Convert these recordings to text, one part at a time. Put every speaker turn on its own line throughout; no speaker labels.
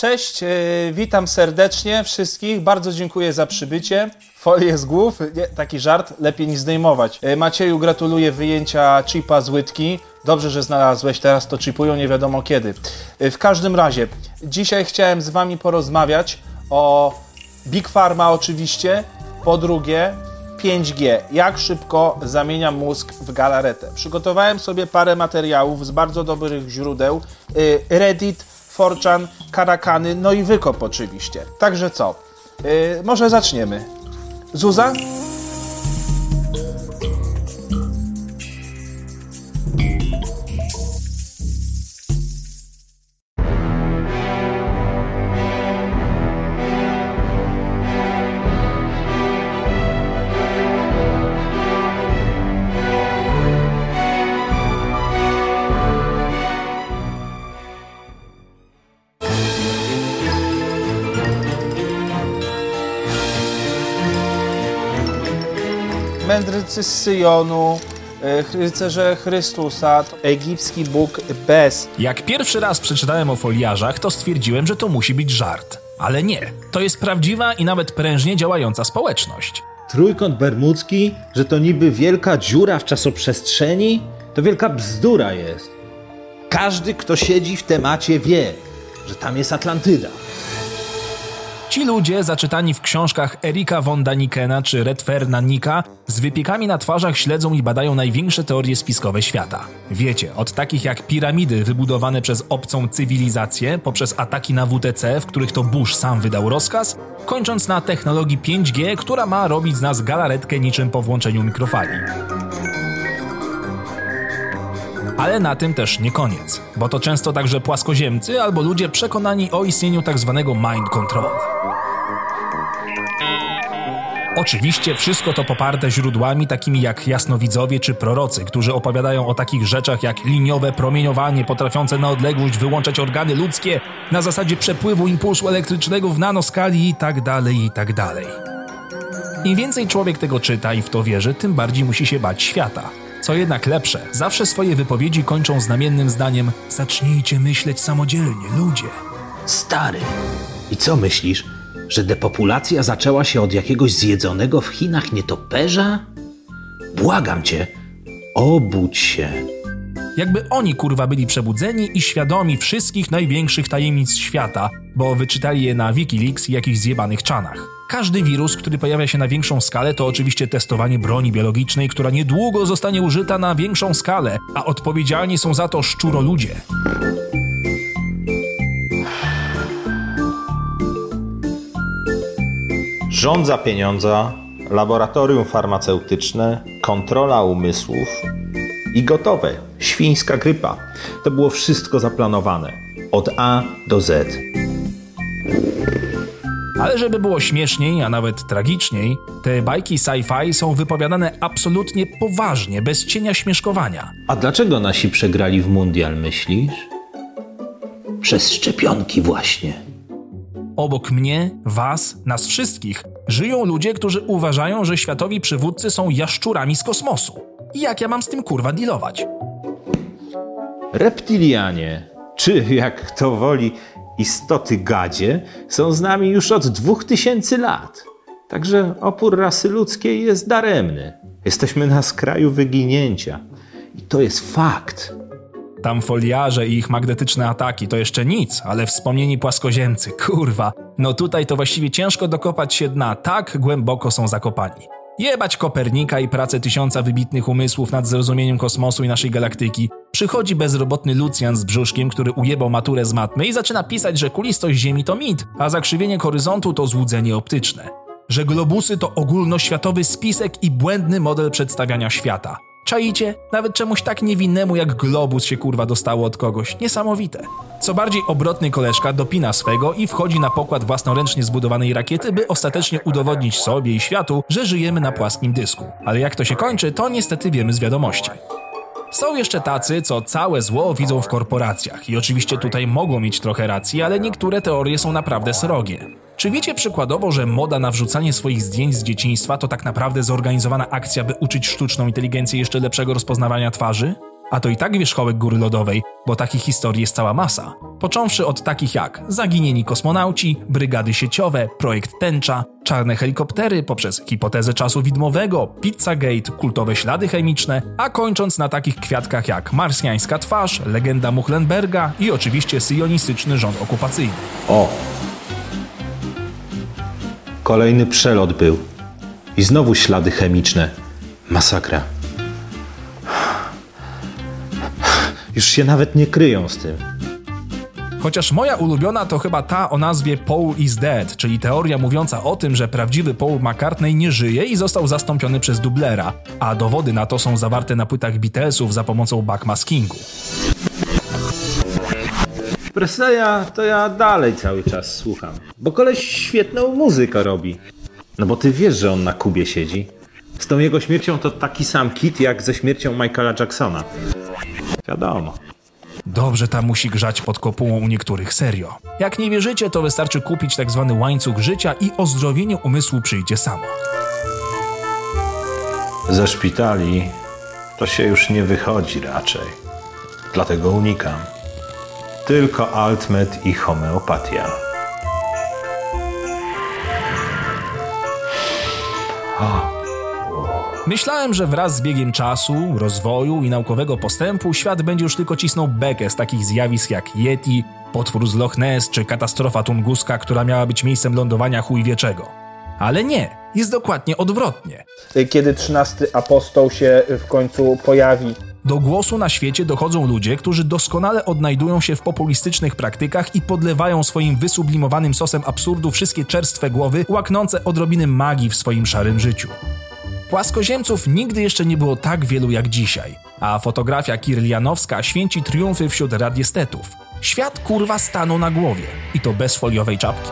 Cześć, e, witam serdecznie wszystkich. Bardzo dziękuję za przybycie. Folię z głów, nie, taki żart, lepiej nie zdejmować. E, Macieju, gratuluję wyjęcia chipa z łydki. Dobrze, że znalazłeś, teraz to chipują nie wiadomo kiedy. E, W każdym razie, dzisiaj chciałem z Wami porozmawiać o Big Pharma oczywiście, po drugie 5G. Jak szybko zamienia mózg w galaretę. Przygotowałem sobie parę materiałów z bardzo dobrych źródeł. Reddit, 4chan, Karakany, no i Wykop oczywiście. Także co? Y, może zaczniemy. Zuza? Mędrcy z Syjonu, y, rycerze Chrystusa, egipski Bóg Bez.
Jak pierwszy raz przeczytałem o foliarzach, to stwierdziłem, że to musi być żart. Ale nie, to jest prawdziwa i nawet prężnie działająca społeczność.
Trójkąt bermudzki, że to niby wielka dziura w czasoprzestrzeni? To wielka bzdura jest. Każdy, kto siedzi w temacie, wie, że tam jest Atlantyda.
Ci ludzie, zaczytani w książkach Erika von Danikena czy Redferna Nika, z wypiekami na twarzach śledzą i badają największe teorie spiskowe świata. Wiecie, od takich jak piramidy wybudowane przez obcą cywilizację, poprzez ataki na WTC, w których to Bush sam wydał rozkaz, kończąc na technologii 5G, która ma robić z nas galaretkę niczym po włączeniu mikrofali. Ale na tym też nie koniec, bo to często także płaskoziemcy albo ludzie przekonani o istnieniu tzw. mind control. Oczywiście wszystko to poparte źródłami takimi jak jasnowidzowie czy prorocy, którzy opowiadają o takich rzeczach jak liniowe promieniowanie potrafiące na odległość wyłączać organy ludzkie na zasadzie przepływu impulsu elektrycznego w nanoskali i tak dalej, i tak. Im więcej człowiek tego czyta i w to wierzy, tym bardziej musi się bać świata. Co jednak lepsze, zawsze swoje wypowiedzi kończą znamiennym zdaniem Zacznijcie myśleć samodzielnie, ludzie.
Stary. I co myślisz? Że depopulacja zaczęła się od jakiegoś zjedzonego w Chinach nietoperza? Błagam cię, obudź się.
Jakby oni kurwa byli przebudzeni i świadomi wszystkich największych tajemnic świata, bo wyczytali je na Wikileaks i jakichś zjebanych czanach. Każdy wirus, który pojawia się na większą skalę, to oczywiście testowanie broni biologicznej, która niedługo zostanie użyta na większą skalę, a odpowiedzialni są za to szczuroludzie.
Rząd za pieniądza, laboratorium farmaceutyczne, kontrola umysłów i gotowe. Świńska grypa. To było wszystko zaplanowane. Od A do Z.
Ale żeby było śmieszniej, a nawet tragiczniej, te bajki sci-fi są wypowiadane absolutnie poważnie, bez cienia śmieszkowania.
A dlaczego nasi przegrali w mundial, myślisz? Przez szczepionki właśnie.
Obok mnie, was, nas wszystkich, żyją ludzie, którzy uważają, że światowi przywódcy są jaszczurami z kosmosu. Jak ja mam z tym kurwa dealować?
Reptilianie, czy jak kto woli, istoty gadzie, są z nami już od dwóch tysięcy lat. Także opór rasy ludzkiej jest daremny. Jesteśmy na skraju wyginięcia. I to jest fakt.
Tam foliarze i ich magnetyczne ataki to jeszcze nic, ale wspomnieni płaskoziemcy, kurwa. No tutaj to właściwie ciężko dokopać się dna, tak głęboko są zakopani. Jebać Kopernika i pracę tysiąca wybitnych umysłów nad zrozumieniem kosmosu i naszej galaktyki. Przychodzi bezrobotny Lucjan z brzuszkiem, który ujebał maturę z matmy i zaczyna pisać, że kulistość Ziemi to mit, a zakrzywienie horyzontu to złudzenie optyczne. Że globusy to ogólnoświatowy spisek i błędny model przedstawiania świata. Czaicie? Nawet czemuś tak niewinnemu jak globus się kurwa dostało od kogoś. Niesamowite. Co bardziej obrotny koleżka dopina swego i wchodzi na pokład własnoręcznie zbudowanej rakiety, by ostatecznie udowodnić sobie i światu, że żyjemy na płaskim dysku. Ale jak to się kończy, to niestety wiemy z wiadomości. Są jeszcze tacy, co całe zło widzą w korporacjach i oczywiście tutaj mogą mieć trochę racji, ale niektóre teorie są naprawdę srogie. Czy wiecie przykładowo, że moda na wrzucanie swoich zdjęć z dzieciństwa to tak naprawdę zorganizowana akcja, by uczyć sztuczną inteligencję jeszcze lepszego rozpoznawania twarzy? A to i tak wierzchołek góry lodowej, bo takich historii jest cała masa. Począwszy od takich jak zaginieni kosmonauci, brygady sieciowe, projekt Tęcza, czarne helikoptery poprzez hipotezę czasu widmowego, Pizzagate, kultowe ślady chemiczne, a kończąc na takich kwiatkach jak marsjańska twarz, legenda Muchlenberga i oczywiście syjonistyczny rząd okupacyjny.
O! Kolejny przelot był. I znowu ślady chemiczne. Masakra. Już się nawet nie kryją z tym.
Chociaż moja ulubiona to chyba ta o nazwie Paul is Dead, czyli teoria mówiąca o tym, że prawdziwy Paul McCartney nie żyje i został zastąpiony przez dublera, a dowody na to są zawarte na płytach Beatlesów za pomocą backmaskingu.
Presleya to ja dalej cały czas słucham. Bo koleś świetną muzykę robi. No bo ty wiesz, że on na Kubie siedzi. Z tą jego śmiercią to taki sam kit jak ze śmiercią Michaela Jacksona. Wiadomo.
Dobrze tam musi grzać pod kopułą u niektórych, serio. Jak nie wierzycie, to wystarczy kupić tak zwany łańcuch życia i ozdrowienie umysłu przyjdzie samo.
Ze szpitali to się już nie wychodzi raczej. Dlatego unikam. Tylko altmet i homeopatia.
Myślałem, że wraz z biegiem czasu, rozwoju i naukowego postępu świat będzie już tylko cisnął bekę z takich zjawisk jak Yeti, potwór z Loch Ness czy katastrofa tunguska, która miała być miejscem lądowania chujwieczego. Ale nie, jest dokładnie odwrotnie.
Kiedy trzynasty apostoł się w końcu pojawi.
Do głosu na świecie dochodzą ludzie, którzy doskonale odnajdują się w populistycznych praktykach i podlewają swoim wysublimowanym sosem absurdu wszystkie czerstwe głowy, łaknące odrobiny magii w swoim szarym życiu. Płaskoziemców nigdy jeszcze nie było tak wielu jak dzisiaj, a fotografia kirlianowska święci triumfy wśród radiestetów. Świat kurwa stanął na głowie i to bez foliowej czapki.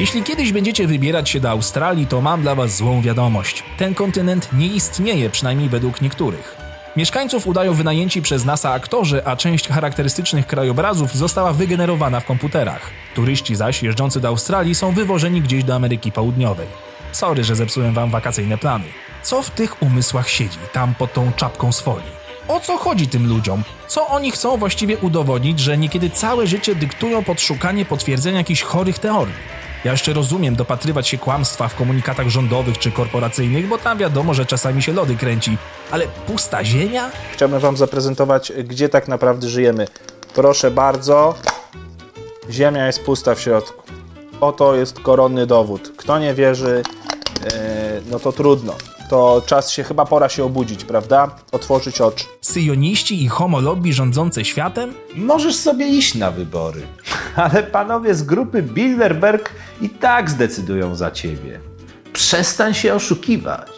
Jeśli kiedyś będziecie wybierać się do Australii, to mam dla was złą wiadomość. Ten kontynent nie istnieje, przynajmniej według niektórych. Mieszkańców udają wynajęci przez NASA aktorzy, a część charakterystycznych krajobrazów została wygenerowana w komputerach. Turyści zaś jeżdżący do Australii są wywożeni gdzieś do Ameryki Południowej. Sorry, że zepsułem wam wakacyjne plany. Co w tych umysłach siedzi, tam pod tą czapką z folii? O co chodzi tym ludziom? Co oni chcą właściwie udowodnić, że niekiedy całe życie dyktują pod szukanie potwierdzenia jakichś chorych teorii? Ja jeszcze rozumiem dopatrywać się kłamstwa w komunikatach rządowych czy korporacyjnych, bo tam wiadomo, że czasami się lody kręci. Ale pusta ziemia?
Chciałbym Wam zaprezentować, gdzie tak naprawdę żyjemy. Proszę bardzo, Ziemia jest pusta w środku. Oto jest koronny dowód. Kto nie wierzy, e, no to trudno. To czas się, chyba pora się obudzić, prawda? Otworzyć oczy.
Syjoniści i homolobby rządzące światem?
Możesz sobie iść na wybory. Ale panowie z grupy Bilderberg i tak zdecydują za ciebie. Przestań się oszukiwać.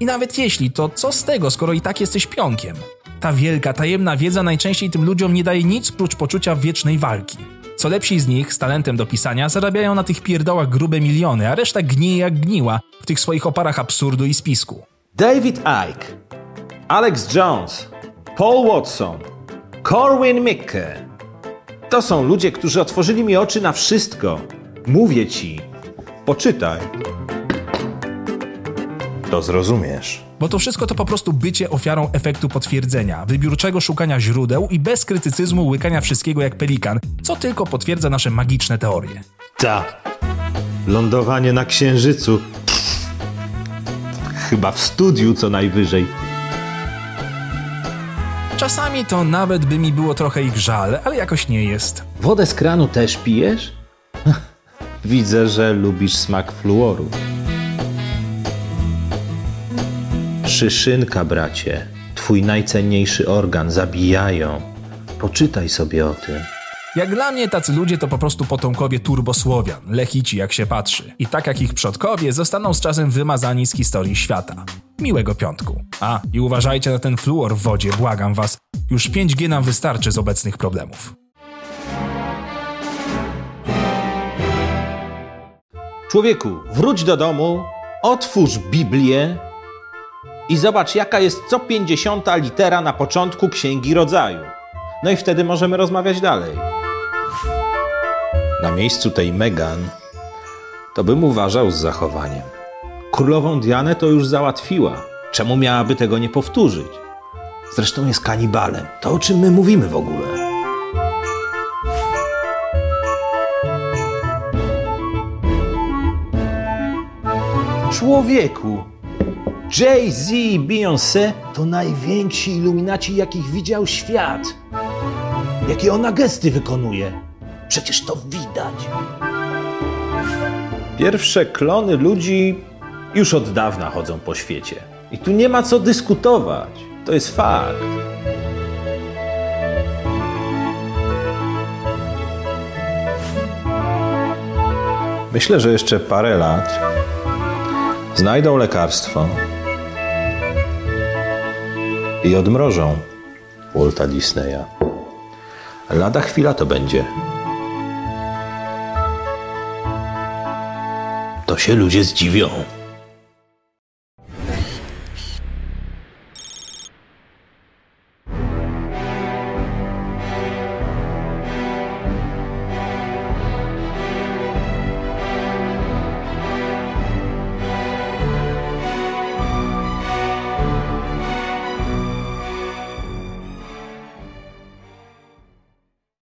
I nawet jeśli, to co z tego, skoro i tak jesteś pionkiem? Ta wielka, tajemna wiedza najczęściej tym ludziom nie daje nic prócz poczucia wiecznej walki. Co lepsi z nich, z talentem do pisania, zarabiają na tych pierdołach grube miliony, a reszta gnije jak gniła w tych swoich oparach absurdu i spisku.
David Icke, Alex Jones, Paul Watson, Corwin Mikke. To są ludzie, którzy otworzyli mi oczy na wszystko. Mówię ci, poczytaj. To zrozumiesz.
Bo to wszystko to po prostu bycie ofiarą efektu potwierdzenia, wybiórczego szukania źródeł i bez krytycyzmu łykania wszystkiego jak pelikan, co tylko potwierdza nasze magiczne teorie.
Ta. Lądowanie na księżycu. Chyba w studiu co najwyżej.
Czasami to nawet by mi było trochę ich żal, ale jakoś nie jest.
Wodę z kranu też pijesz?
Widzę, że lubisz smak fluoru.
Szyszynka, bracie. Twój najcenniejszy organ zabijają. Poczytaj sobie o tym.
Jak dla mnie tacy ludzie to po prostu potomkowie turbosłowian, lechici jak się patrzy. I tak jak ich przodkowie zostaną z czasem wymazani z historii świata. Miłego piątku. A, i uważajcie na ten fluor w wodzie, błagam was. Już 5G nam wystarczy z obecnych problemów.
Człowieku, wróć do domu, otwórz Biblię i zobacz, jaka jest co pięćdziesiąta litera na początku Księgi Rodzaju. No i wtedy możemy rozmawiać dalej. Na miejscu tej Megan to bym uważał z zachowaniem. Królową Dianę to już załatwiła. Czemu miałaby tego nie powtórzyć?
Zresztą jest kanibalem. To o czym my mówimy w ogóle?
Człowieku! Jay-Z i Beyoncé to najwięksi iluminaci, jakich widział świat.
Jakie ona gesty wykonuje? Przecież to widać.
Pierwsze klony ludzi już od dawna chodzą po świecie. I tu nie ma co dyskutować. To jest fakt. Myślę, że jeszcze parę lat znajdą lekarstwo i odmrożą Walta Disneya. Lada chwila to będzie.
To się ludzie zdziwią.